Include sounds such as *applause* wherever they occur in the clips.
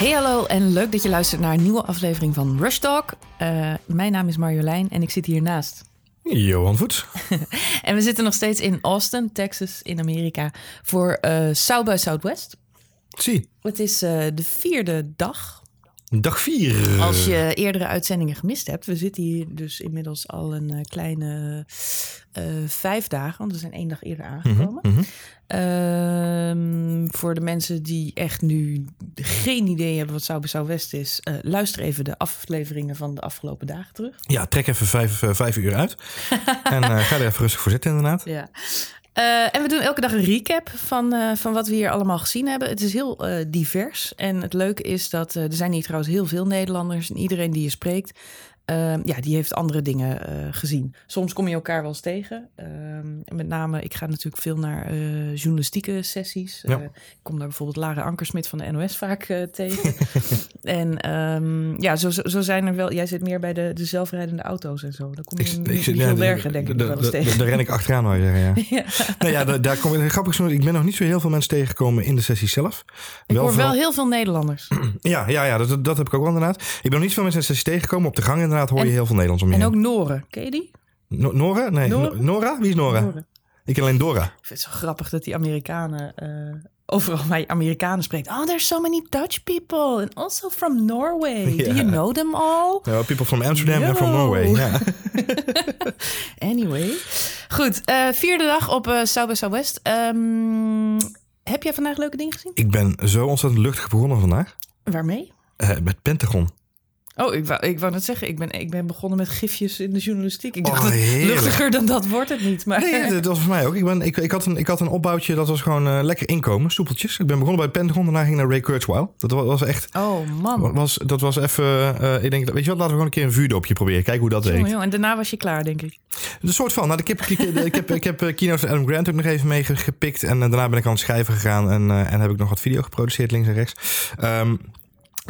Hey hallo en leuk dat je luistert naar een nieuwe aflevering van Rush Talk. Uh, mijn naam is Marjolein en ik zit hiernaast. Johan Voets. *laughs* en we zitten nog steeds in Austin, Texas, in Amerika, voor uh, South by Southwest. Zie. Het is uh, de vierde dag. Dag vier. Als je eerdere uitzendingen gemist hebt. We zitten hier dus inmiddels al een kleine vijf dagen, want we zijn één dag eerder aangekomen. Mm -hmm. Uh, voor de mensen die echt nu geen idee hebben wat South by Southwest is, uh, luister even de afleveringen van de afgelopen dagen terug. Ja, trek even vijf, vijf uur uit. *laughs* en ga er even rustig voor zitten, inderdaad. Ja. En we doen elke dag een recap van, van wat we hier allemaal gezien hebben. Het is heel divers. En het leuke is dat er zijn hier trouwens heel veel Nederlanders. En iedereen die je spreekt, uh, ja, die heeft andere dingen uh, gezien. Soms kom je elkaar wel eens tegen. Uh, met name, ik ga natuurlijk veel naar uh, journalistieke sessies. Ja. ik kom daar bijvoorbeeld Lara Ankersmit van de NOS vaak tegen. *laughs* en um, ja, zo, zo zijn er wel... Jij zit meer bij de, de zelfrijdende auto's en zo. Daar kom je ik, in ik zit, ja, bergen, denk ik, wel eens tegen. Daar ren ik achteraan, zeggen, ja. *laughs* ja. Nee, ja, daar, daar kom ik... Grappig genoeg, ik ben nog niet zo heel veel mensen tegengekomen in de sessie zelf. Ik wel hoor vooral- wel heel veel Nederlanders. *clears throat* Ja, ja, ja dat, dat heb ik ook wel inderdaad. Ik ben nog niet veel mensen in de sessie tegengekomen. Op de gang inderdaad hoor je En- heel veel Nederlands om je En heen. ook Noren. Ken je die? No- Nora? Nee, Nora? No- Nora? Wie is Nora? Ik ken alleen Dora. Ik vind het zo grappig dat die Amerikanen eh, overal bij Amerikanen spreekt. Oh, there's so many Dutch people and also from Norway. *laughs* Do you know them all? People from Amsterdam en from. Norway. *laughs* *laughs* Anyway. Goed, eh, vierde dag op eh South by Southwest. Ehm, heb jij vandaag leuke dingen gezien? Ik ben zo ontzettend luchtig begonnen vandaag. Waarmee? Eh, met Pentagon. Oh, ik wou, ik wou net zeggen, ik ben, ik ben begonnen met gifjes in de journalistiek. Ik dacht, Oh, luchtiger dan dat wordt het niet. Maar Nee, dat was voor mij ook. Ik, ben, ik, ik, had een, ik had een opbouwtje, dat was gewoon eh, lekker inkomen, soepeltjes. Ik ben begonnen bij Pentagon, daarna ging ik naar Ray Kurzweil. Dat was, was echt, Oh man. was, dat was even, eh, ik denk, weet je wat, laten we gewoon een keer een vuurdoopje proberen. Kijken hoe dat Jongen, jongen, En daarna was je klaar, denk ik. Een soort van, nou, ik heb, ik, ik heb, ik heb keynotes van Adam Grant ook nog even meegepikt. En eh, daarna ben ik aan het schrijven gegaan en, en heb ik nog wat video geproduceerd links en rechts. Ehm,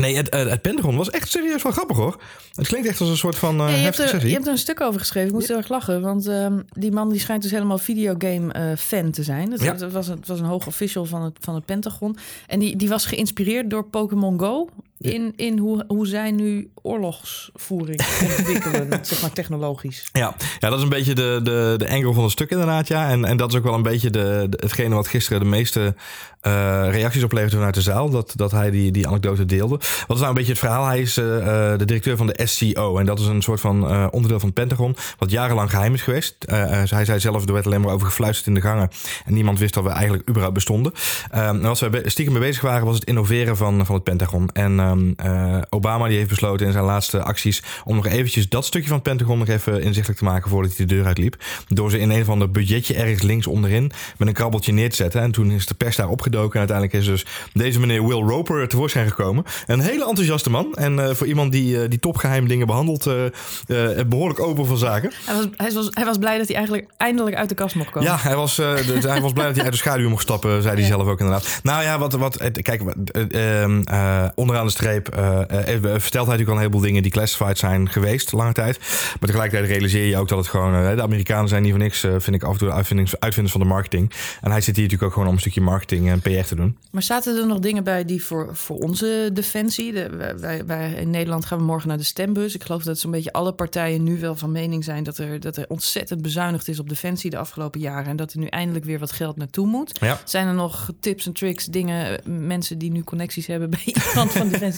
nee, het, eh, het Pentagon was echt serieus wel grappig hoor. Het klinkt echt als een soort van eh Ja, je, hebt er, sessie. je hebt er een stuk over geschreven. Ik moest heel erg lachen. Want ehm, die man die schijnt dus helemaal videogame-fan te zijn. Dat, Ja. dat was, een- het was een hoog official van het, van het Pentagon. En die, die was geïnspireerd door Pokémon Go. In, in hoe, hoe zij nu oorlogsvoering *laughs* ontwikkelen, zeg maar technologisch. Ja, ja, dat is een beetje de, de, de angle van het stuk inderdaad, ja. En, en dat is ook wel een beetje de, de- hetgene wat gisteren de meeste eh, reacties opleverde vanuit de zaal. Dat, dat hij die, die anekdote deelde. Wat is nou een beetje het verhaal? Hij is eh, eh, de directeur van de SCO. En dat is een soort van onderdeel van het Pentagon. Wat jarenlang geheim is geweest. Eh, hij zei zelf, er werd alleen maar over gefluisterd in de gangen. En niemand wist dat we eigenlijk überhaupt bestonden. Eh, en wat we stiekem mee bezig waren, was het innoveren van, van het Pentagon. En eh, Obama die heeft besloten in zijn laatste acties om nog eventjes dat stukje van het Pentagon nog even inzichtelijk te maken voordat hij de deur uitliep. Door ze in een of ander budgetje ergens links onderin met een krabbeltje neer te zetten. En toen is de pers daar opgedoken. En uiteindelijk is dus deze meneer Will Roper tevoorschijn gekomen. Een hele enthousiaste man. En eh, voor iemand die, eh, die topgeheim dingen behandelt, eh, eh, behoorlijk open van zaken. Hij was, hij, was, hij was blij dat hij eigenlijk eindelijk uit de kast mocht komen. Ja, hij was, de- hij was blij dat hij uit de schaduw mocht stappen, zei hij zelf ook inderdaad. Nou ja, wat, wat, kijk, ehm, eh, onderaan de streep eh, eh, vertelt hij natuurlijk al een heleboel dingen die classified zijn geweest, lange tijd. Maar tegelijkertijd realiseer je ook dat het gewoon, eh, de Amerikanen zijn niet voor niks, eh, vind ik af en toe de uitvinders van de marketing. En hij zit hier natuurlijk ook gewoon om een stukje marketing en PR te doen. Maar zaten er nog dingen bij die voor, voor onze defensie? De, wij- in Nederland gaan we morgen naar de stembus. Ik geloof dat zo'n beetje alle partijen nu wel van mening zijn dat er, dat er ontzettend bezuinigd is op defensie de afgelopen jaren. En dat er nu eindelijk weer wat geld naartoe moet. Ja. Zijn er nog tips en tricks, dingen, eh, mensen die nu connecties hebben bij *laughs* iemand van defensie?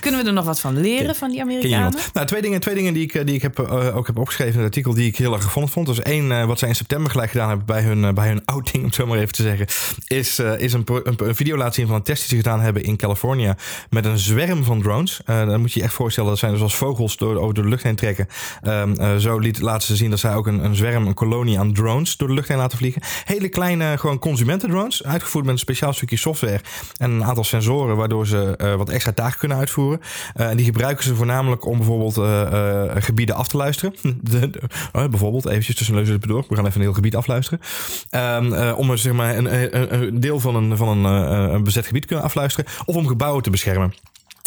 Kunnen we er nog wat van leren van die Amerikanen? Nou, twee dingen, twee dingen die ik, eh, die ik heb, eh, ook heb opgeschreven in het artikel die ik heel erg gevonden vond. Dus één, eh, wat zij in september gelijk gedaan hebben bij hun, bij hun *laughs* outing, om het zo maar even te zeggen, is, is een, een, een video laten zien van een test die ze gedaan hebben in Californië met een zwerm van drones. Dan moet je je echt voorstellen, dat zijn dus als vogels door, over de lucht heen trekken. Ehm, eh, zo liet, laten ze zien dat zij ook een, een zwerm, een kolonie aan drones door de lucht heen laten vliegen. Hele kleine, gewoon consumentendrones, uitgevoerd met een speciaal stukje software en een aantal sensoren, waardoor ze wat extra taken kunnen uitvoeren. Eh, en die gebruiken ze voornamelijk om bijvoorbeeld eh, eh, gebieden af te luisteren. *laughs* De, bijvoorbeeld, eventjes tussen neus en door. We gaan even een heel gebied afluisteren. Ehm, eh, om zeg maar, een, een, deel van een, van een, een bezet gebied kunnen afluisteren. Of om gebouwen te beschermen.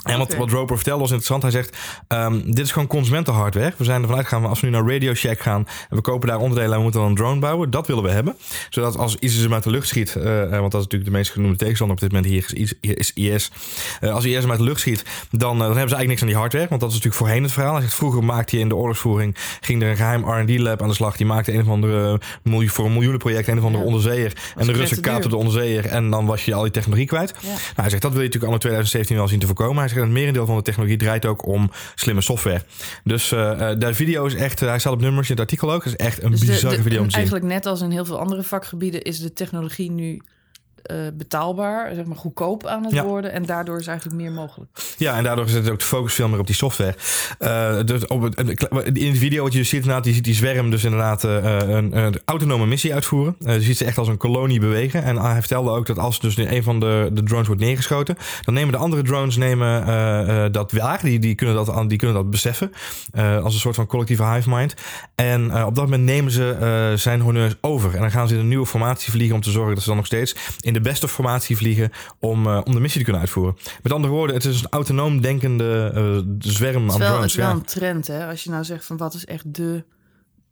En wat, Roper vertelde was interessant. Hij zegt, ehm, dit is gewoon consumentenhardware. We zijn ervan uitgegaan, als we nu naar Radio Shack gaan... en we kopen daar onderdelen en we moeten dan een drone bouwen. Dat willen we hebben. Zodat als ISIS hem uit de lucht schiet... eh, eh, want dat is natuurlijk de meest genoemde tegenstander op dit moment hier is, is IS. Eh, als IS hem uit de lucht schiet, dan, dan hebben ze eigenlijk niks aan die hardware. Want dat is natuurlijk voorheen het verhaal. Hij zegt, vroeger maakte je in de oorlogsvoering... ging er een geheim R&D-lab aan de slag. Die maakte een of andere miljoen, voor een miljoenenproject... een of andere Ja. onderzeeër. En de Russen kaapten de onderzeeër. En dan was je al die technologie kwijt. Ja. Nou, hij zegt, dat wil je natuurlijk anno 2017 wel zien te voorkomen. Hij zegt, het merendeel van de technologie draait ook om slimme software. Dus eh, de video is echt, eh, hij staat op nummers in het artikel ook. Het is echt een Dus de- bizarre de- video om te zien. Eigenlijk net als in heel veel andere vakgebieden is de technologie nu eh, betaalbaar, zeg maar goedkoop aan het Ja. worden. En daardoor is eigenlijk meer mogelijk. Ja, en daardoor zit ook de focus veel meer op die software. Eh, dus op het, in het video wat je dus ziet, inderdaad, die, die zwerm dus inderdaad eh, een, een autonome missie uitvoeren. Je ziet ze echt als een kolonie bewegen. En hij vertelde ook dat als dus een van de, de drones wordt neergeschoten, dan nemen de andere drones nemen, dat waar. Die, die, kunnen dat, die kunnen dat beseffen. als een soort van collectieve hive mind. En op dat moment nemen ze zijn honneurs over. En dan gaan ze in een nieuwe formatie vliegen om te zorgen dat ze dan nog steeds in de beste formatie vliegen om, eh, om de missie te kunnen uitvoeren. Met andere woorden, het is een autonoom denkende eh, zwerm Het aan is wel, het drones. is wel Ja. een trend, hè? Als je nou zegt van wat is echt de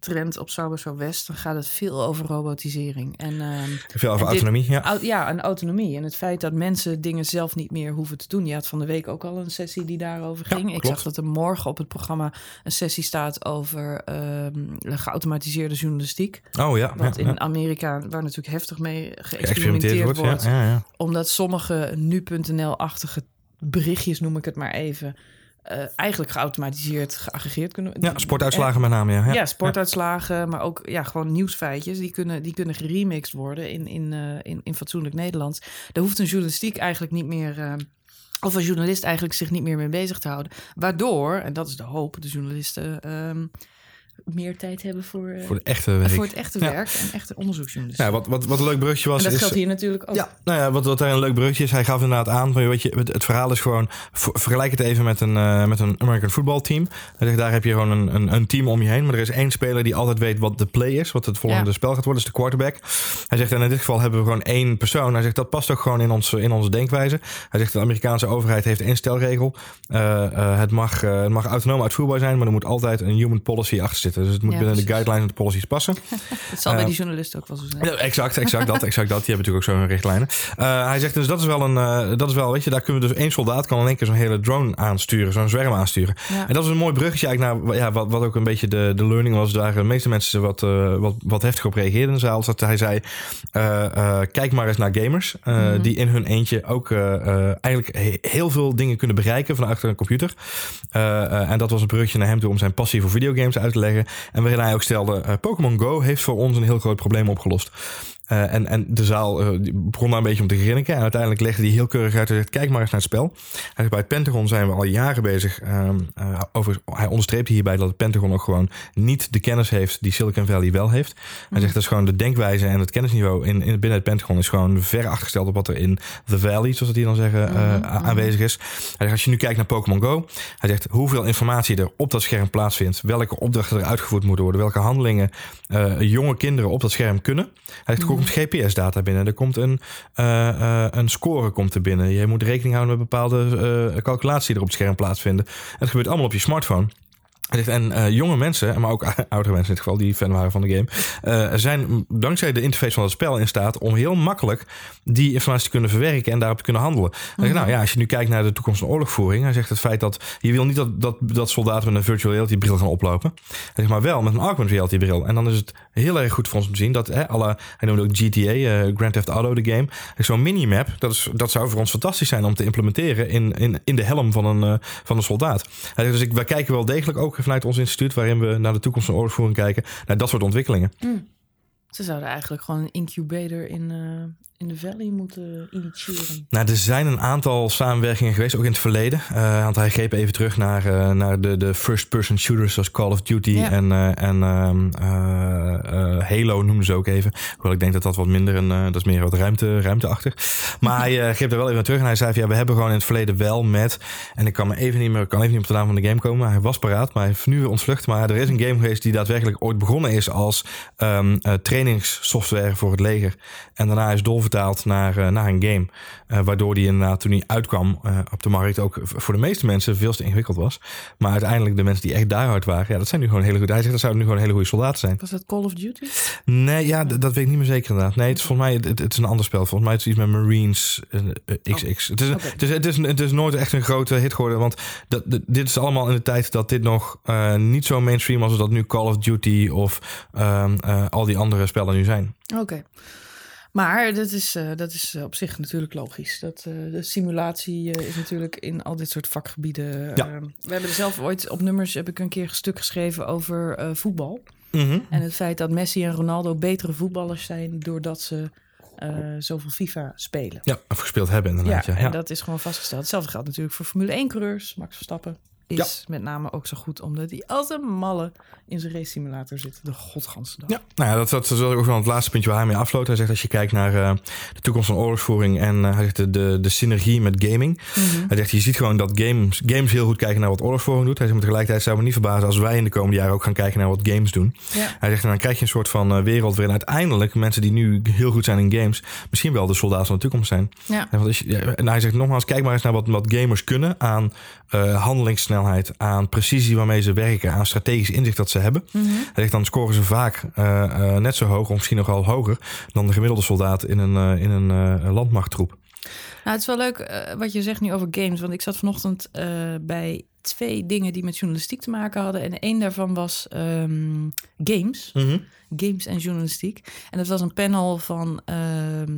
trend op Sauber West, dan gaat het veel over robotisering. En ehm, Veel over En dit- autonomie. Ja. au- ja, en autonomie. En het feit dat mensen dingen zelf niet meer hoeven te doen. Je had van de week ook al een sessie die daarover Ja, ging. Ik zag dat er morgen op het programma een sessie staat over ehm, geautomatiseerde journalistiek. Oh ja. Ja. in Amerika, waar natuurlijk heftig mee Geëxperimenteerd wordt. wordt. Ja, ja, ja. Omdat sommige nu.nl-achtige berichtjes, noem ik het maar even, eh, eigenlijk geautomatiseerd, geaggregeerd kunnen ja, sportuitslagen met name. Ja. Ja, Ja. sportuitslagen, maar ook ja, gewoon nieuwsfeitjes. Die kunnen, die kunnen geremixed worden in, in, eh, in, in fatsoenlijk Nederlands. Daar hoeft een journalistiek eigenlijk niet meer... eh, of een journalist eigenlijk zich niet meer mee bezig te houden. Waardoor, en dat is de hoop, de journalisten ehm, meer tijd hebben voor, eh, Voor de echte werk. voor het echte Ja. werk en echte onderzoeksjournalistiek. Ja, wat, wat, wat een leuk brugje was. en dat is, geldt hier natuurlijk ook. Ja, nou ja, wat, wat daar een leuk brugje is, hij gaf inderdaad aan van, weet je, het, het verhaal is gewoon, ver- vergelijk het even met een, eh, met een American football team. Hij zegt, daar heb je gewoon een, een, een team om je heen, maar er is één speler die altijd weet wat de play is, wat het volgende Ja. spel gaat worden, is de quarterback. Hij zegt, en in dit geval hebben we gewoon één persoon. Hij zegt, dat past ook gewoon in, ons, in onze denkwijze. Hij zegt, de Amerikaanse overheid heeft één stelregel. Eh, het, mag, het mag autonoom uitvoerbaar zijn, maar er moet altijd een human policy achter zitten. Dus het moet Ja, binnen de guidelines en de policies passen. *laughs* Het zal bij Eh, die journalisten ook wel zo zijn. Exact, exact dat, exact dat. Die hebben natuurlijk ook zo'n richtlijnen. Eh, hij zegt dus dat is wel een, eh, dat is wel, weet je, daar kunnen we dus één soldaat kan in één keer zo'n hele drone aansturen, zo'n zwerm aansturen. Ja. En dat is een mooi bruggetje eigenlijk naar ja, wat, wat ook een beetje de, de learning was, waar de meeste mensen wat, wat, wat heftig op reageerden in de zaal. Dat hij zei, kijk maar eens naar gamers, Mhm. die in hun eentje ook eigenlijk he- heel veel dingen kunnen bereiken van achter een computer. En dat was een bruggetje naar hem toe om zijn passie voor videogames uit te leggen. En waarin hij ook stelde, eh, Pokémon Go heeft voor ons een heel groot probleem opgelost. Eh, en, en de zaal eh, begon daar een beetje om te grinniken. En uiteindelijk legde hij heel keurig uit. Hij zegt, kijk maar eens naar het spel. Hij zegt, bij het Pentagon zijn we al jaren bezig. ehm, eh, over, hij onderstreepte hierbij dat het Pentagon ook gewoon niet de kennis heeft die Silicon Valley wel heeft. Hij zegt, dat is gewoon de denkwijze en het kennisniveau in, in, binnen het Pentagon is gewoon ver achtergesteld op wat er in the Valley, zoals dat hier dan zeggen, Mhm, mhm. aanwezig is. Hij zegt, als je nu kijkt naar Pokémon Go, hij zegt hoeveel informatie er op dat scherm plaatsvindt, welke opdrachten er uitgevoerd moeten worden, welke handelingen jonge kinderen op dat scherm kunnen. Hij zegt, er komt GPS-data binnen, er komt een, eh, eh, een score komt er binnen. Je moet rekening houden met bepaalde eh calculaties die er op het scherm plaatsvinden. En dat gebeurt allemaal op je smartphone. En eh, jonge mensen, maar ook *laughs* oudere mensen in dit geval, die fan waren van de game, eh, zijn dankzij de interface van het spel in staat om heel makkelijk die informatie te kunnen verwerken en daarop te kunnen handelen. Zegt, nou ja, als je nu kijkt naar de toekomst van oorlogvoering, hij zegt het feit dat je wil niet dat, dat, dat soldaten met een virtual reality bril gaan oplopen. Hij zegt maar wel met een augmented reality bril. En dan is het heel erg goed voor ons om te zien dat hè, alle, hij noemde ook GTA, eh, Grand Theft Auto, de game, zo'n minimap, dat, is, dat zou voor ons fantastisch zijn om te implementeren in, in, in de helm van een, van een soldaat. Hij zegt, dus ik, wij kijken wel degelijk ook vanuit ons instituut, waarin we naar de toekomst van oorlogsvoering kijken, naar dat soort ontwikkelingen. Ze zouden eigenlijk gewoon een incubator in, eh, in de Valley moeten initiëren. Nou, er zijn een aantal samenwerkingen geweest, ook in het verleden. Eh, want hij greep even terug naar, eh, naar de, de first-person shooters zoals Call of Duty Ja. en, eh, en ehm, eh, eh, Halo noemden ze ook even. Hoewel ik denk dat dat wat minder, een, eh, dat is meer wat ruimte, ruimteachtig. Maar hij greep er wel even naar terug en hij zei van, ja, we hebben gewoon in het verleden wel met, en ik kan me even niet meer, kan even niet op de naam van de game komen. Hij was paraat, maar hij heeft nu weer ontvlucht. Maar er is een game geweest die daadwerkelijk ooit begonnen is als ehm, eh, trainingssoftware voor het leger. En daarna is doorvertaald vertaald naar, naar een game. waardoor die inderdaad toen hij uitkwam op de markt ook voor de meeste mensen veel te ingewikkeld was. Maar uiteindelijk de mensen die echt daaruit waren, ja, dat zijn nu gewoon hele goede. Hij zegt dat zouden nu gewoon hele goede soldaten zijn. Was dat Call of Duty? Nee, ja, dat weet ik niet meer zeker inderdaad. Nee, het is volgens mij het, het is een ander spel. Volgens mij is het iets met Marines XX. Het, is, het, is, het, is, het is nooit echt een grote hit geworden, want dat, dit is allemaal in de tijd dat dit nog niet zo mainstream was als dat nu Call of Duty of ehm, al die andere spellen nu zijn. Oké. Maar dat is, uh, dat is op zich natuurlijk logisch. Dat, uh, de simulatie uh, is natuurlijk in al dit soort vakgebieden. Ja. we hebben er zelf ooit op nummers heb ik een keer een stuk geschreven over voetbal. Mm -hmm. En het feit dat Messi en Ronaldo betere voetballers zijn doordat ze zoveel FIFA spelen. Ja, of gespeeld hebben inderdaad. Ja, ja, en dat is gewoon vastgesteld. Hetzelfde geldt natuurlijk voor Formule 1-coureurs. Max Verstappen is met name ook zo goed omdat hij als een malle in zijn race simulator zit. De godganse dag. Ja, nou ja, dat, dat, is ook wel het laatste puntje waar hij mee afsloot. Hij zegt als je kijkt naar uh, de toekomst van oorlogsvoering en uh, hij zegt de, de, de synergie met gaming. Mm -hmm. Hij zegt je ziet gewoon dat games, games heel goed kijken naar wat oorlogsvoering doet. Hij zegt maar tegelijkertijd zou me niet verbazen als wij in de komende jaren ook gaan kijken naar wat games doen. Ja. Hij zegt dan krijg je een soort van uh, wereld waarin uiteindelijk mensen die nu heel goed zijn in games misschien wel de soldaten van de toekomst zijn. Ja. En, wat je, en hij zegt nogmaals kijk maar eens naar wat, wat gamers kunnen aan handelingssnelheid, aan precisie waarmee ze werken, aan strategisch inzicht dat ze hebben. Mm -hmm. Hij zegt dan scoren ze vaak uh, uh, net zo hoog, of misschien nog wel hoger, dan de gemiddelde soldaat in een, uh, in een landmachttroep. Nou, het is wel leuk wat je zegt nu over games. Want ik zat vanochtend bij twee dingen die met journalistiek te maken hadden. En één daarvan was um, games. Mm -hmm. Games en journalistiek. En dat was een panel van,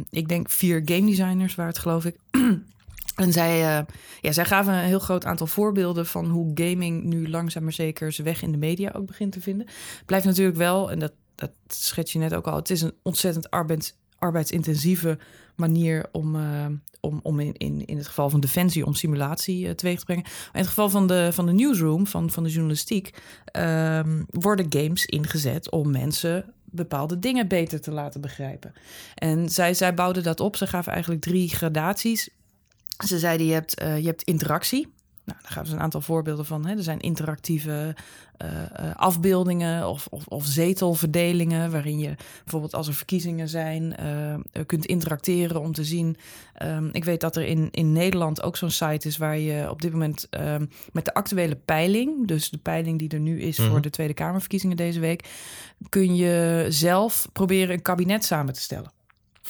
ik denk, vier game designers, waar het geloof ik. En zij, uh, ja, zij gaven een heel groot aantal voorbeelden van hoe gaming nu langzaam maar zeker zijn weg in de media ook begint te vinden. Blijft natuurlijk wel, en dat, dat je net ook al, het is een ontzettend arbeids, arbeidsintensieve manier om, uh, om, om in, in, in het geval van defensie om simulatie uh, teweeg te brengen. In het geval van de, van de newsroom, van, van de journalistiek, worden games ingezet om mensen bepaalde dingen beter te laten begrijpen. En zij, zij bouwden dat op. Ze gaven eigenlijk drie gradaties. Ze zeiden, je hebt, uh, je hebt interactie. Nou, daar gaven ze een aantal voorbeelden van. Hè. Er zijn interactieve uh, uh, afbeeldingen of, of, of, zetelverdelingen... waarin je bijvoorbeeld als er verkiezingen zijn... kunt interacteren om te zien... Um, ik weet dat er in, in Nederland ook zo'n site is... waar je op dit moment um, met de actuele peiling... dus de peiling die er nu is mm -hmm. voor de Tweede Kamerverkiezingen deze week... kun je zelf proberen een kabinet samen te stellen.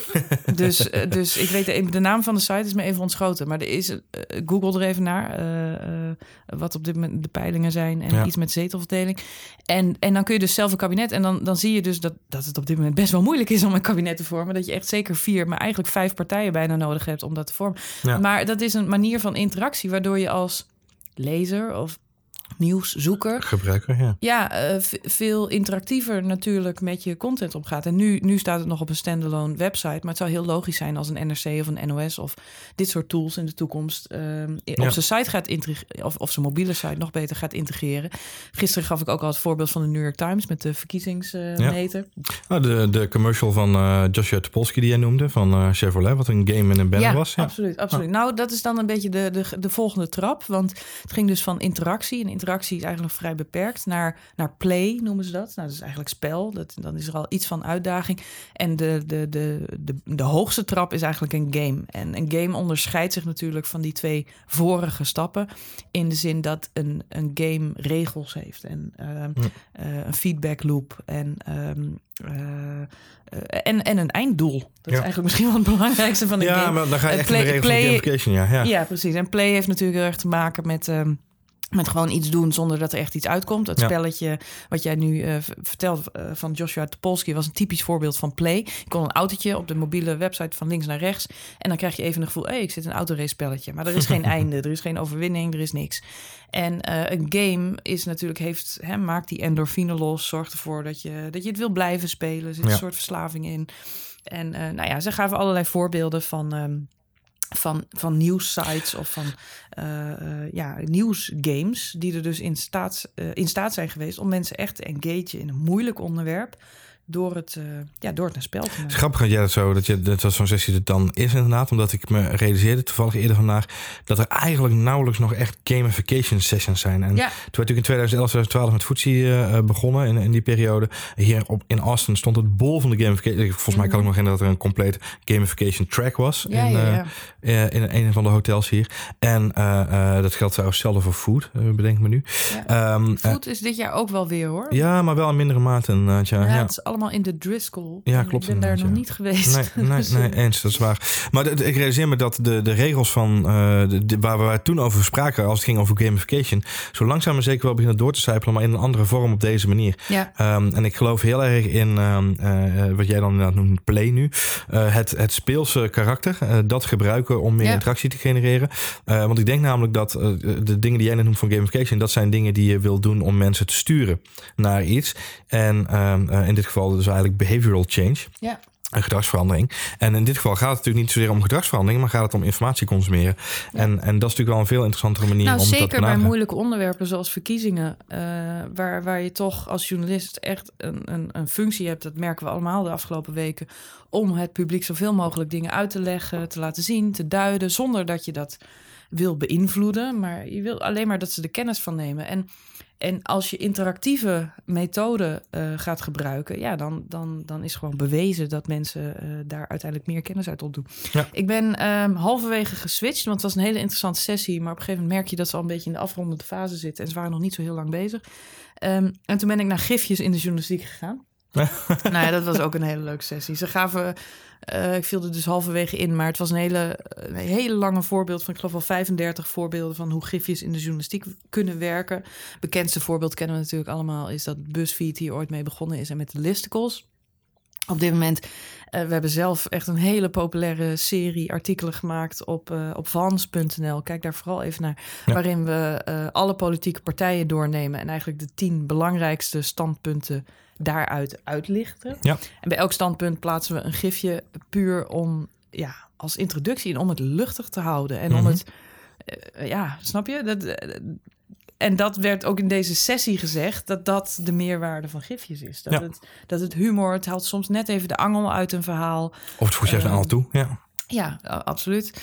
*laughs* dus, uh, dus ik weet de, de, naam van de site is me even ontschoten. Maar er is, uh, Google er even naar. Uh, wat op dit moment de peilingen zijn. En ja. iets met zetelverdeling. En, en dan kun je dus zelf een kabinet. En dan, dan zie je dus dat, dat het op dit moment best wel moeilijk is om een kabinet te vormen. Dat je echt zeker vier, maar eigenlijk vijf partijen bijna nodig hebt om dat te vormen. Ja. Maar dat is een manier van interactie waardoor je als lezer of nieuwszoeker. Gebruiker, ja. Ja, uh, veel interactiever natuurlijk met je content opgaat. En nu, nu staat het nog op een standalone website. Maar het zou heel logisch zijn als een NRC of een NOS of dit soort tools in de toekomst uh, Ja. op zijn site gaat integreren. Of, of zijn mobiele site nog beter gaat integreren. Gisteren gaf ik ook al het voorbeeld van de New York Times met de verkiezingsmeter. Nou, de, de commercial van uh, Joshua Topolsky die jij noemde, van Chevrolet, wat een game en een banner ja, was. Ja, absoluut. absoluut. Nou, dat is dan een beetje de, de, de volgende trap. Want het ging dus van interactie. En interactie is eigenlijk nog vrij beperkt. Naar, naar play noemen ze dat. Nou, dat is eigenlijk spel. Dat, dan is er al iets van uitdaging. En de, de, de, de, de hoogste trap is eigenlijk een game. En een game onderscheidt zich natuurlijk van die twee vorige stappen. In de zin dat een, een game regels heeft. En uh, Hm. uh, een feedback loop. En um, uh, en, en een einddoel. Dat Ja. is eigenlijk misschien wel het belangrijkste van een ja game. maar dan ga je Eh, echt in de regels gamification, ja. ja. Ja, precies. En play heeft natuurlijk heel erg te maken met, ehm, met gewoon iets doen zonder dat er echt iets uitkomt. Het Ja. spelletje wat jij nu v- vertelt eh, van Joshua Topolsky was een typisch voorbeeld van play. Je kon een autootje op de mobiele website van links naar rechts. En dan krijg je even een gevoel, hé, ik zit in een autorace spelletje. Maar er is geen *laughs* einde, er is geen overwinning, er is niks. En eh, een game is natuurlijk, heeft, hè, maakt die endorfine los, zorgt ervoor dat je, dat je het wil blijven spelen. Er zit Ja. een soort verslaving in. En nou ja, ze gaven allerlei voorbeelden van, ehm, van, van nieuwssites of van eh, ja, nieuwsgames... die er dus in staat, eh, in staat zijn geweest om mensen echt te engagen in een moeilijk onderwerp... door het, uh, ja, door het een spel te maken. Het is grappig dat jij dat zo, dat, je, dat, zo'n sessie het dan is inderdaad. Omdat ik me realiseerde toevallig eerder vandaag dat er eigenlijk nauwelijks nog echt gamification sessions zijn. En Ja. toen werd natuurlijk in 2011, 2012 met Footsie eh, eh, begonnen in, in die periode. Hier op, in Austin stond het bol van de gamification. Volgens mij kan ik me nog herinneren dat er een complete gamification track was. Ja, in, ja, eh, in een van de hotels hier. En dat geldt trouwens zelden voor food, bedenk me nu. Eh, Food is dit jaar ook wel weer hoor. ja, maar wel in mindere mate. ja. Het is allemaal in de Driscoll. Ja, klopt Ik ben daar nog ja. niet geweest. Nee, *laughs* nee, Dus, nee, eh, eens, dat is waar. Maar ik realiseer me dat de, de regels van eh, de, de- waar we het toen over spraken, als het ging over gamification, zo langzaam maar zeker wel beginnen door te sijpelen, maar in een andere vorm op deze manier. Ja, Ehm, en ik geloof heel erg in ehm, eh, wat jij dan inderdaad noemt play nu. Het, het speelse karakter, dat gebruiken om meer Ja. interactie te genereren. Want ik denk namelijk dat de dingen die jij net noemt van gamification, dat zijn dingen die je wil doen om mensen te sturen naar iets. En ehm, eh, in dit geval dus eigenlijk behavioral change. ja. Een gedragsverandering. En in dit geval gaat het natuurlijk niet zozeer om gedragsverandering, maar gaat het om informatie consumeren. En, en dat is natuurlijk wel een veel interessantere manier Nou, om dat te zeker bij moeilijke onderwerpen zoals verkiezingen, eh, waar, waar je toch als journalist echt een, een, een functie hebt, dat merken we allemaal de afgelopen weken, om het publiek zoveel mogelijk dingen uit te leggen, te laten zien, te duiden, zonder dat je dat wil beïnvloeden, maar je wil alleen maar dat ze er kennis van nemen. En, en als je interactieve methoden eh, gaat gebruiken, ja, dan, dan, dan is gewoon bewezen dat mensen eh, daar uiteindelijk meer kennis uit opdoen. Ja. Ik ben ehm, halverwege geswitcht, want het was een hele interessante sessie. Maar op een gegeven moment merk je dat ze al een beetje in de afrondende fase zitten. En ze waren nog niet zo heel lang bezig. Ehm, en toen ben ik naar gifjes in de journalistiek gegaan. *laughs* nou ja, dat was ook een hele leuke sessie. Ze gaven, eh, ik viel er dus halverwege in, maar het was een hele, een hele lange voorbeeld van, ik geloof wel 35 voorbeelden van hoe gifjes in de journalistiek kunnen werken. Bekendste voorbeeld kennen we natuurlijk allemaal, is dat BuzzFeed hier ooit mee begonnen is en met de listicles. Op dit moment, eh, we hebben zelf echt een hele populaire serie artikelen gemaakt op, eh op vans.nl. Kijk daar vooral even naar. Ja. Waarin we alle politieke partijen doornemen en eigenlijk de tien belangrijkste standpunten daaruit uitlichten. Ja. En bij elk standpunt plaatsen we een gifje puur om, ja, als introductie en om het luchtig te houden. En om Mhm. het, eh, ja, snap je? Dat, eh, en dat werd ook in deze sessie gezegd, dat dat de meerwaarde van gifjes is. Dat, Ja. het, dat het humor, het haalt soms net even de angel uit een verhaal. Of het Ehm, naar al toe. Ja. Ja, absoluut.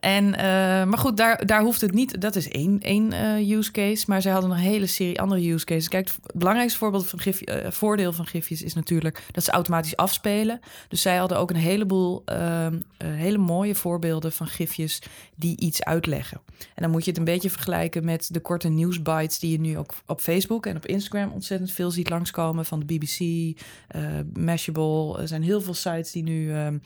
En, eh, maar goed, daar, daar hoeft het niet. Dat is één, één eh, use case. Maar zij hadden een hele serie andere use cases. Kijk, het belangrijkste voorbeeld van eh, voordeel van gifjes is natuurlijk dat ze automatisch afspelen. Dus zij hadden ook een heleboel ehm, eh, hele mooie voorbeelden van gifjes die iets uitleggen. En dan moet je het een beetje vergelijken met de korte nieuwsbites die je nu ook op Facebook en op Instagram ontzettend veel ziet langskomen. Van de BBC, Mashable. Er zijn heel veel sites die nu ehm,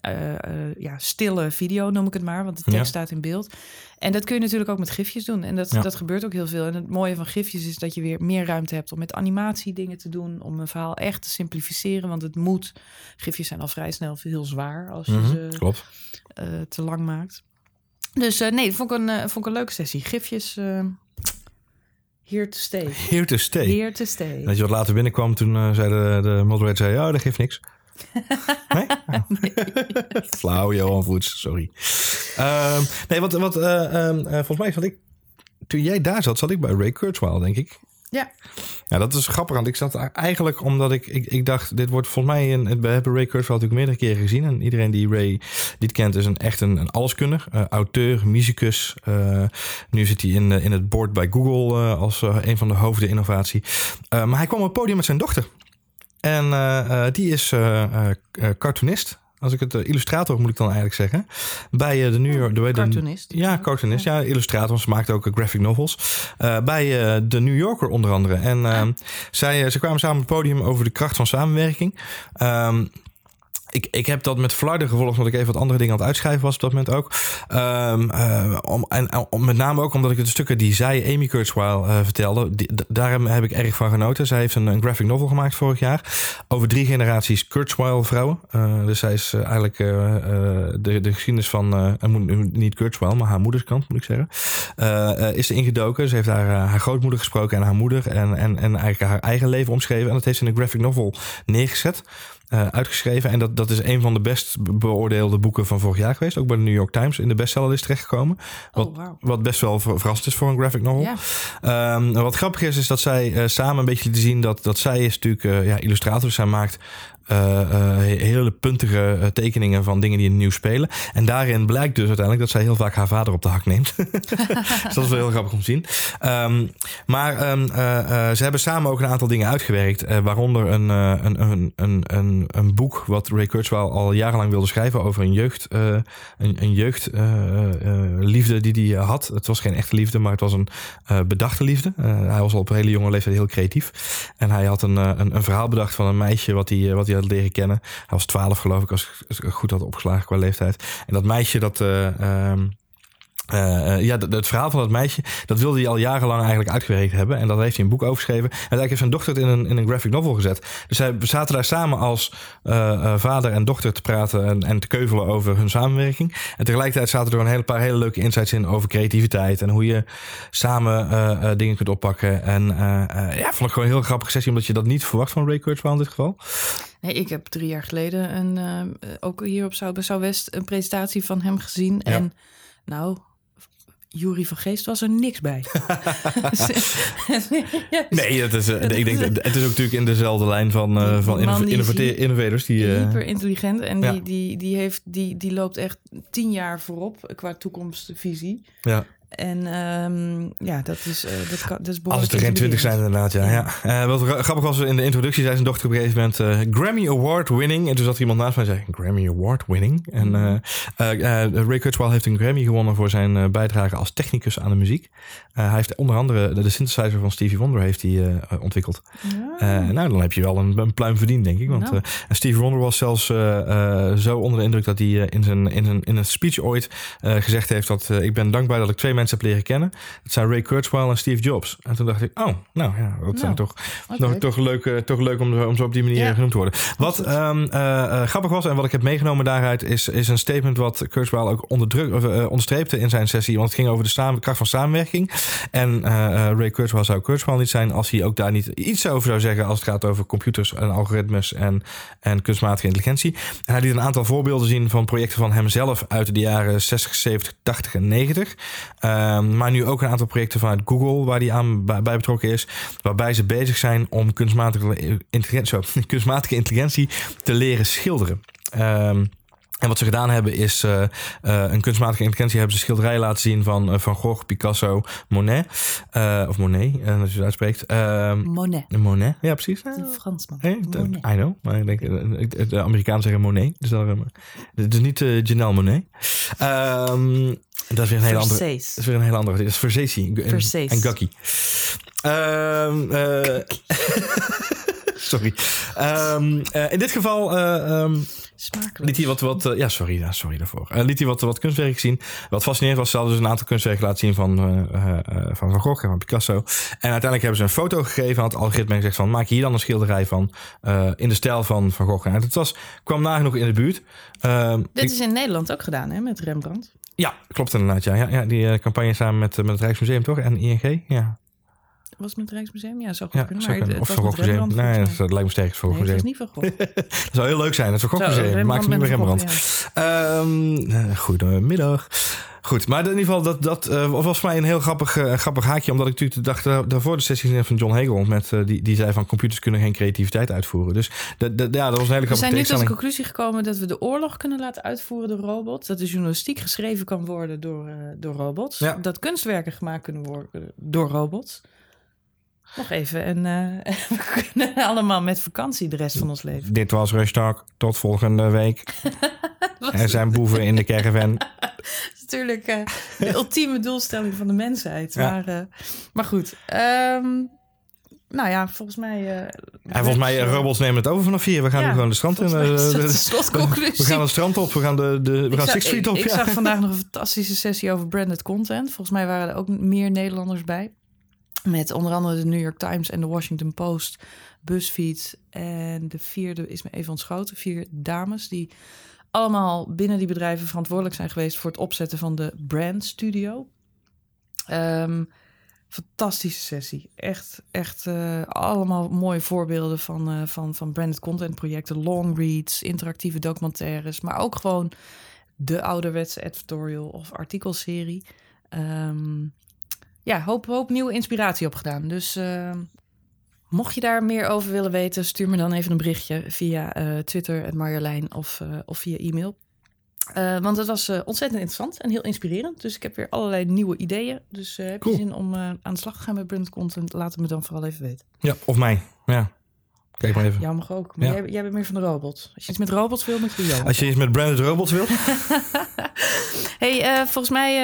eh, eh, ja, stille video, noem ik het maar, want de tekst Ja. staat in beeld. En dat kun je natuurlijk ook met gifjes doen. En dat, Ja. dat gebeurt ook heel veel. En het mooie van gifjes is dat je weer meer ruimte hebt om met animatie dingen te doen, om een verhaal echt te simplificeren, want het moet. Gifjes zijn al vrij snel heel zwaar als je Mhm, ze eh, te lang maakt. Dus eh, nee, dat vond ik, een, eh, vond ik een leuke sessie. Gifjes, here to stay. Here to stay. Here to stay. Dat je wat later binnenkwam, toen zei de, de moderator, zei, ja, dat geeft niks. *laughs* Nee? *laughs* *laughs* Flauw, Johan Voets, sorry. Ehm, nee, wat, wat eh, ehm, eh, volgens mij zat ik, toen jij daar zat, zat ik bij Ray Kurzweil, denk ik. Ja. Ja, dat is grappig, want ik zat daar eigenlijk omdat ik, ik, ik dacht, dit wordt volgens mij, een, we hebben Ray Kurzweil natuurlijk meerdere keren gezien. En iedereen die Ray niet kent, is een, echt een, een alleskunner. eh, auteur, musicus. eh, nu zit hij in, in het board bij Google als een van de hoofden innovatie. Maar hij kwam op het podium met zijn dochter. En eh, eh, die is eh, cartoonist. Als ik het illustrator moet ik dan eigenlijk zeggen. Bij de New York. De, de- Cartoonist. ja, cartoonist. Ja, illustrator. Ze maakt ook graphic novels. Bij de New Yorker onder andere. En eh, zij, eh, ze kwamen samen op het podium over de kracht van samenwerking. Ehm, ik, ik heb dat met flarden gevolgd, omdat ik even wat andere dingen aan het uitschrijven was op dat moment ook. Ehm, eh, om, en met name ook omdat ik de stukken die zij, Amy Kurzweil, eh, vertelde, die, heb- ik erg van genoten. Zij heeft een, een graphic novel gemaakt vorig jaar over drie generaties Kurzweil vrouwen. Eh, dus zij is eigenlijk de, de geschiedenis van, niet Kurzweil, maar haar moederskant moet ik zeggen, is ingedoken. Ze heeft haar, haar grootmoeder gesproken en haar moeder en, en, en eigenlijk haar eigen leven omschreven. En dat heeft ze in een graphic novel neergezet. Uh, uitgeschreven. En dat, dat is een van de best beoordeelde boeken van vorig jaar geweest. Ook bij de New York Times in de bestsellerlist terechtgekomen. Wat, oh, wow. wat best wel verrast is voor een graphic novel. Um, wat grappig is, is dat zij uh, samen een beetje te zien dat, dat zij is natuurlijk uh, ja, illustrator. Zij maakt hele puntige uh, tekeningen van dingen die in het nieuws spelen. En daarin blijkt dus uiteindelijk dat zij heel vaak haar vader op de hak neemt. *laughs* dus dat is wel heel grappig om te zien. Um, maar um, ze hebben samen ook een aantal dingen uitgewerkt. waaronder een, een, een, een, een, een boek wat Ray Kurzweil al jarenlang wilde schrijven over een jeugd, een, een jeugdliefde die hij had. Het was geen echte liefde, maar het was een bedachte liefde. hij was al op een hele jonge leeftijd heel creatief. En hij had een, een, een verhaal bedacht van een meisje wat hij, wat hij leren kennen. Hij was twaalf geloof ik, als ik goed had opgeslagen qua leeftijd. En dat meisje dat... Uh, uh, ja, het verhaal van dat meisje, dat wilde hij al jarenlang eigenlijk uitgewerkt hebben. En dat heeft hij een boek overgeschreven. En eigenlijk heeft zijn dochter het in een, in een graphic novel gezet. Dus zij zaten daar samen als uh, vader en dochter te praten en, en te keuvelen over hun samenwerking. En tegelijkertijd zaten er een hele paar hele leuke insights in over creativiteit. En hoe je samen dingen kunt oppakken. En ja, vond ik gewoon een heel grappige sessie, omdat je dat niet verwacht van Ray Kurzweil in dit geval. Nee, ik heb drie jaar geleden een, ook hier op South een presentatie van hem gezien. En nou, Jury van Geest was er niks bij. *laughs* nee, het is, uh, ik denk, het is ook natuurlijk in dezelfde lijn van, uh, van innovators. Die, uh, hyper intelligent en die, die, die, heeft, die, die loopt echt tien jaar voorop qua toekomstvisie. Ja. En um, ja, dat is, uh, dat, kan, dat is Als het er geen twintig zijn inderdaad, ja. ja. ja. Uh, wat grappig was, in de introductie zei zijn dochter op een gegeven moment... Uh, Grammy Award winning. En toen zat iemand naast mij en zei... Grammy Award winning? En mm. Ray Kurzweil heeft een Grammy gewonnen... voor zijn bijdrage als technicus aan de muziek. hij heeft onder andere de, de synthesizer van Stevie Wonder heeft hij, ontwikkeld. Ja. nou, dan heb je wel een, een pluim verdiend, denk ik. Want no. Stevie Wonder was zelfs zo onder de indruk... dat hij in, zijn, in, zijn, in een speech ooit gezegd heeft... dat ik ben dankbaar dat ik twee mensen heb leren kennen. Dat zijn Ray Kurzweil en Steve Jobs. En toen dacht ik, oh, nou ja, dat zijn nou, toch, toch, leuk, toch leuk om, om zo op die manier genoemd te worden. Wat um, uh, grappig was en wat ik heb meegenomen daaruit is, is een statement wat Kurzweil ook onderdruk, uh, onderstreepte in zijn sessie. Want het ging over de samen, kracht van samenwerking. En Ray Kurzweil zou Kurzweil niet zijn als hij ook daar niet iets over zou zeggen als het gaat over computers en algoritmes en, en kunstmatige intelligentie. En hij liet een aantal voorbeelden zien van projecten van hemzelf uit de jaren 60, 70, 80 en 90. Ehm, maar nu ook een aantal projecten vanuit Google waar die aan bij, betrokken is. Waarbij ze bezig zijn om kunstmatige intelligentie, *laughs* kunstmatige intelligentie te leren schilderen. Um, en wat ze gedaan hebben is uh, uh, een kunstmatige intelligentie hebben ze schilderijen laten zien van uh, Van Gogh, Picasso, Monet. of Monet, als je het uitspreekt. Ehm, Monet. Monet, ja precies. Een Fransman. Hey, I know, maar ik denk, de Amerikanen zeggen Monet. Dus is niet Janelle Monet. Um, dat is weer een hele andere. Dat is weer een hele andere. Dat is en, en Gucky. Um, uh, sorry. Um, uh, in dit geval uh, um, liet hij wat, wat ja, sorry, ja, sorry daarvoor. liet hij wat, wat kunstwerk zien. Wat fascinerend was, ze hadden dus een aantal kunstwerken laten zien van, van Van Gogh en van Picasso. En uiteindelijk hebben ze een foto gegeven aan het algoritme en gezegd van, maak hier dan een schilderij van in de stijl van Van Gogh. En het was, kwam nagenoeg in de buurt. Dit is in Nederland ook gedaan, hè, met Rembrandt. Ja, klopt inderdaad. Ja, ja, ja die campagne samen met, met het Rijksmuseum toch? En ING, ja. Was het met het Rijksmuseum? Ja, zou goed ja, kunnen. Maar het, of Van Gogh. Nee, dat, dat lijkt me sterk. Museum. Nee, dat is niet Van Gogh. *laughs* dat zou heel leuk zijn. Het Van Gogh Museum. Maakt het niet meer Rembrandt. Ja. Um, goedemiddag. Goed, maar in ieder geval, dat, dat uh, was voor mij een heel grappig, uh, grappig haakje. Omdat ik natuurlijk dacht, uh, daarvoor de sessie van John Hegel... Met, die, die zei van computers kunnen geen creativiteit uitvoeren. Dus ja, dat was een hele grappige We zijn nu tot de conclusie gekomen dat we de oorlog kunnen laten uitvoeren door robots. Dat de journalistiek geschreven kan worden door, door robots. Ja. Dat kunstwerken gemaakt kunnen worden door robots. Nog even. En uh, *laughs* we kunnen allemaal met vakantie de rest van ons leven. Dit was Rustalk. Tot volgende week. *laughs* er zijn boeven in de caravan. *laughs* dat is natuurlijk uh, de ultieme doelstelling van de mensheid. Ja. Maar, uh, maar goed. Um, nou ja, volgens mij. en volgens mij, robots nemen het over vanaf hier. We gaan ja, nu gewoon de strand in. we gaan het strand op. We gaan de, de we gaan Six Street op. Ik, ik zag vandaag nog een fantastische sessie over branded content. Volgens mij waren er ook meer Nederlanders bij. Met onder andere de New York Times en de Washington Post, BuzzFeed. En de vierde is me even ontschoten. Vier dames die allemaal binnen die bedrijven verantwoordelijk zijn geweest voor het opzetten van de Brand Studio. Um, Fantastische sessie. Echt, echt uh, allemaal mooie voorbeelden van, uh, van, van branded content projecten. Long reads, interactieve documentaires. Maar ook gewoon de ouderwetse editorial of artikelserie. Um, ja, hoop, hoop nieuwe inspiratie opgedaan. Dus uh, mocht je daar meer over willen weten... stuur me dan even een berichtje via Twitter, Marjolein of, of via e-mail. Want het was ontzettend interessant en heel inspirerend. Dus ik heb weer allerlei nieuwe ideeën. Dus heb je zin om aan de slag te gaan met brand content? Laat het me dan vooral even weten. Ja, of mij. Ja. Kijk maar even. Jou mag ook. Maar ja. jij, jij, bent meer van de robot. Als je iets met robots wil, moet je jou. Als je iets met branded robots wil. *laughs* hey, volgens mij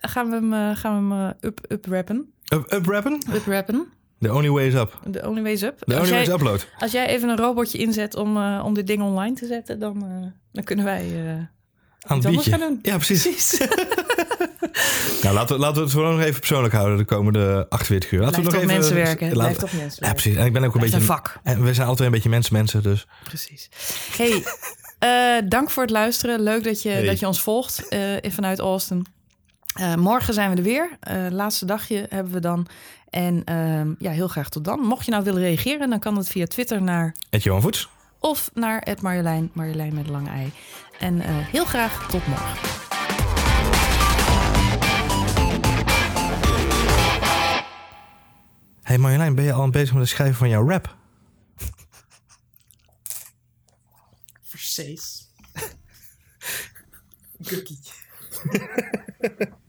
gaan we hem, gaan we hem up, up rappen. Up, up rappen? Up rappen. The only way is up. The only way is up. The only way is upload. Als jij even een robotje inzet om, om dit ding online te zetten, dan, dan kunnen wij aan het biertje. Ja, precies. precies. *laughs* *laughs* nou, laten we, laten we het gewoon nog even persoonlijk houden de komende 48 uur. Laten Blijf we nog even mensen werken. Laat, toch mensen Ja, precies. En ik ben ook een beetje een vak. En we zijn altijd een beetje mensmensen, dus. Precies. Hey, uh, *laughs* dank voor het luisteren. Leuk dat je, hey. dat je ons volgt uh, vanuit Austin. Uh, morgen zijn we er weer. laatste dagje hebben we dan. En ehm, ja, heel graag tot dan. Mocht je nou willen reageren, dan kan het via Twitter naar... Het Johan Voets. Of naar het Marjolein, Marjolein met lang ei. En heel graag tot morgen. Hey Marjolein, ben je al bezig met het schrijven van jouw rap? Versees. *laughs* Gukkie. *laughs*